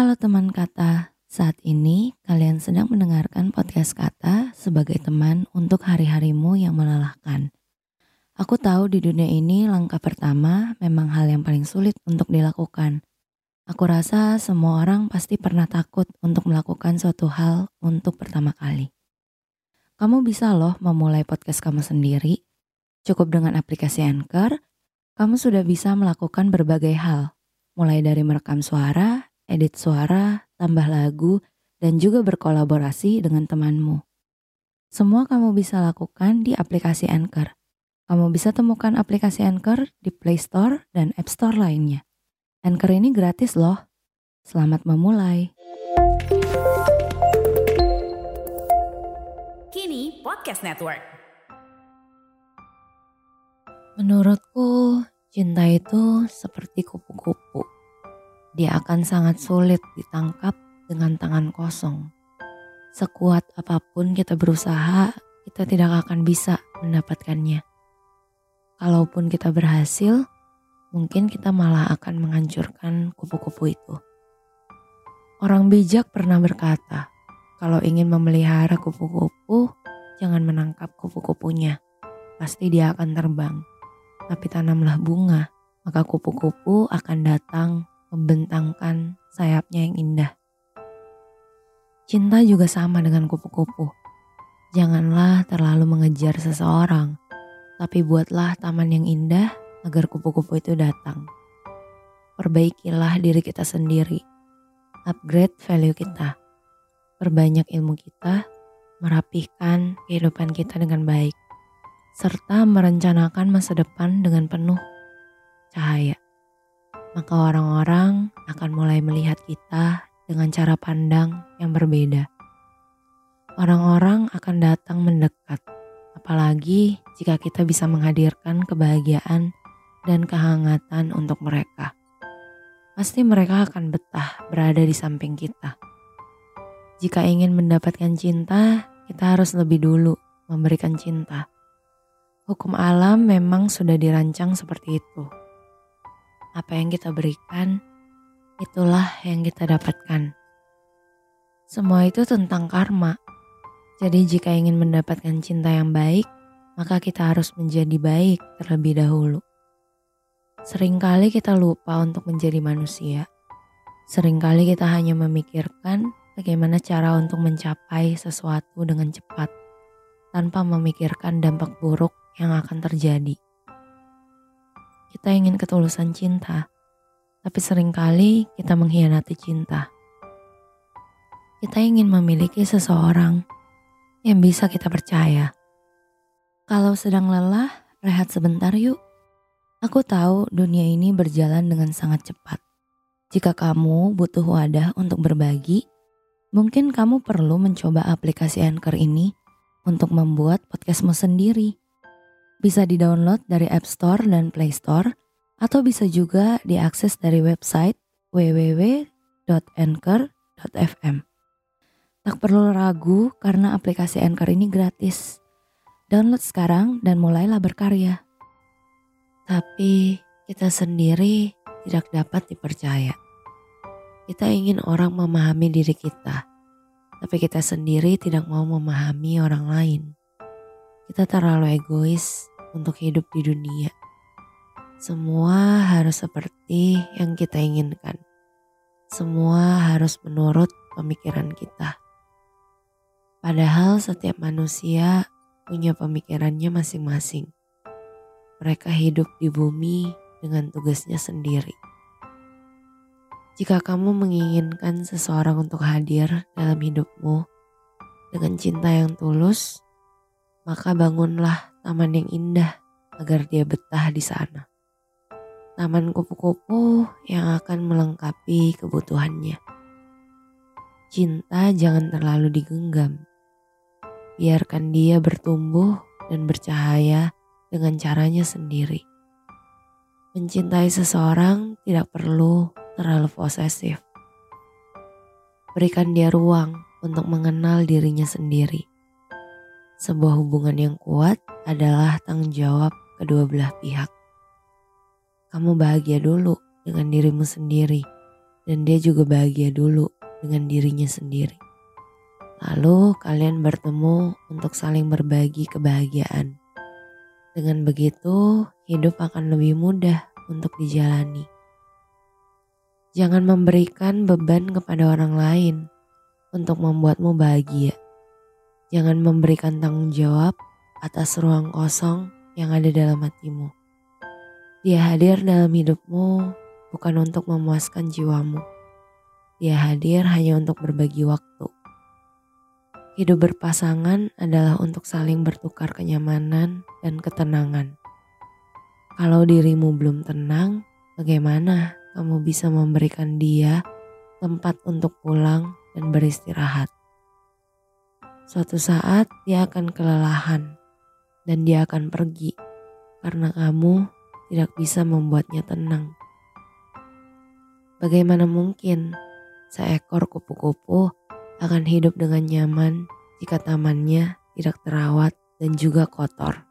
Halo teman kata, saat ini kalian sedang mendengarkan podcast kata sebagai teman untuk hari-harimu yang melelahkan. Aku tahu di dunia ini langkah pertama memang hal yang paling sulit untuk dilakukan. Aku rasa semua orang pasti pernah takut untuk melakukan suatu hal untuk pertama kali. Kamu bisa loh memulai podcast kamu sendiri. Cukup dengan aplikasi Anchor, kamu sudah bisa melakukan berbagai hal, mulai dari merekam suara, edit suara, tambah lagu, dan juga berkolaborasi dengan temanmu. Semua kamu bisa lakukan di aplikasi Anchor. Kamu bisa temukan aplikasi Anchor di Play Store dan App Store lainnya. Anchor ini gratis loh. Selamat memulai. Kini Podcast Network. Menurutku, cinta itu seperti kupu-kupu dia akan sangat sulit ditangkap dengan tangan kosong. Sekuat apa pun kita berusaha, kita tidak akan bisa mendapatkannya. Kalaupun kita berhasil, mungkin kita malah akan menghancurkan kupu-kupu itu. Orang bijak pernah berkata, kalau ingin memelihara kupu-kupu, jangan menangkap kupu-kupunya. Pasti dia akan terbang. Tapi tanamlah bunga, maka kupu-kupu akan datang membentangkan sayapnya yang indah. Cinta juga sama dengan kupu-kupu. Janganlah terlalu mengejar seseorang, tapi buatlah taman yang indah agar kupu-kupu itu datang. Perbaikilah diri kita sendiri, upgrade value kita, perbanyak ilmu kita, merapihkan kehidupan kita dengan baik, serta merencanakan masa depan dengan penuh cahaya maka orang-orang akan mulai melihat kita dengan cara pandang yang berbeda. Orang-orang akan datang mendekat, apalagi jika kita bisa menghadirkan kebahagiaan dan kehangatan untuk mereka. Pasti mereka akan betah berada di samping kita. Jika ingin mendapatkan cinta, kita harus lebih dulu memberikan cinta. Hukum alam memang sudah dirancang seperti itu apa yang kita berikan, itulah yang kita dapatkan. Semua itu tentang karma. Jadi jika ingin mendapatkan cinta yang baik, maka kita harus menjadi baik terlebih dahulu. Seringkali kita lupa untuk menjadi manusia. Seringkali kita hanya memikirkan bagaimana cara untuk mencapai sesuatu dengan cepat tanpa memikirkan dampak buruk yang akan terjadi. Kita ingin ketulusan cinta, tapi sering kali kita mengkhianati cinta. Kita ingin memiliki seseorang yang bisa kita percaya. Kalau sedang lelah, rehat sebentar yuk. Aku tahu dunia ini berjalan dengan sangat cepat. Jika kamu butuh wadah untuk berbagi, mungkin kamu perlu mencoba aplikasi Anchor ini untuk membuat podcastmu sendiri. Bisa di-download dari App Store dan Play Store atau bisa juga diakses dari website www.anchor.fm. Tak perlu ragu karena aplikasi Anchor ini gratis. Download sekarang dan mulailah berkarya. Tapi kita sendiri tidak dapat dipercaya. Kita ingin orang memahami diri kita, tapi kita sendiri tidak mau memahami orang lain. Kita terlalu egois untuk hidup di dunia. Semua harus seperti yang kita inginkan. Semua harus menurut pemikiran kita. Padahal setiap manusia punya pemikirannya masing-masing. Mereka hidup di bumi dengan tugasnya sendiri. Jika kamu menginginkan seseorang untuk hadir dalam hidupmu dengan cinta yang tulus, maka bangunlah taman yang indah agar dia betah di sana. Taman kupu-kupu yang akan melengkapi kebutuhannya. Cinta jangan terlalu digenggam. Biarkan dia bertumbuh dan bercahaya dengan caranya sendiri. Mencintai seseorang tidak perlu terlalu posesif. Berikan dia ruang untuk mengenal dirinya sendiri sebuah hubungan yang kuat adalah tanggung jawab kedua belah pihak. Kamu bahagia dulu dengan dirimu sendiri dan dia juga bahagia dulu dengan dirinya sendiri. Lalu kalian bertemu untuk saling berbagi kebahagiaan. Dengan begitu, hidup akan lebih mudah untuk dijalani. Jangan memberikan beban kepada orang lain untuk membuatmu bahagia. Jangan memberikan tanggung jawab atas ruang kosong yang ada dalam hatimu. Dia hadir dalam hidupmu bukan untuk memuaskan jiwamu. Dia hadir hanya untuk berbagi waktu. Hidup berpasangan adalah untuk saling bertukar kenyamanan dan ketenangan. Kalau dirimu belum tenang, bagaimana kamu bisa memberikan dia tempat untuk pulang dan beristirahat. Suatu saat dia akan kelelahan dan dia akan pergi karena kamu tidak bisa membuatnya tenang. Bagaimana mungkin seekor kupu-kupu akan hidup dengan nyaman jika tamannya tidak terawat dan juga kotor?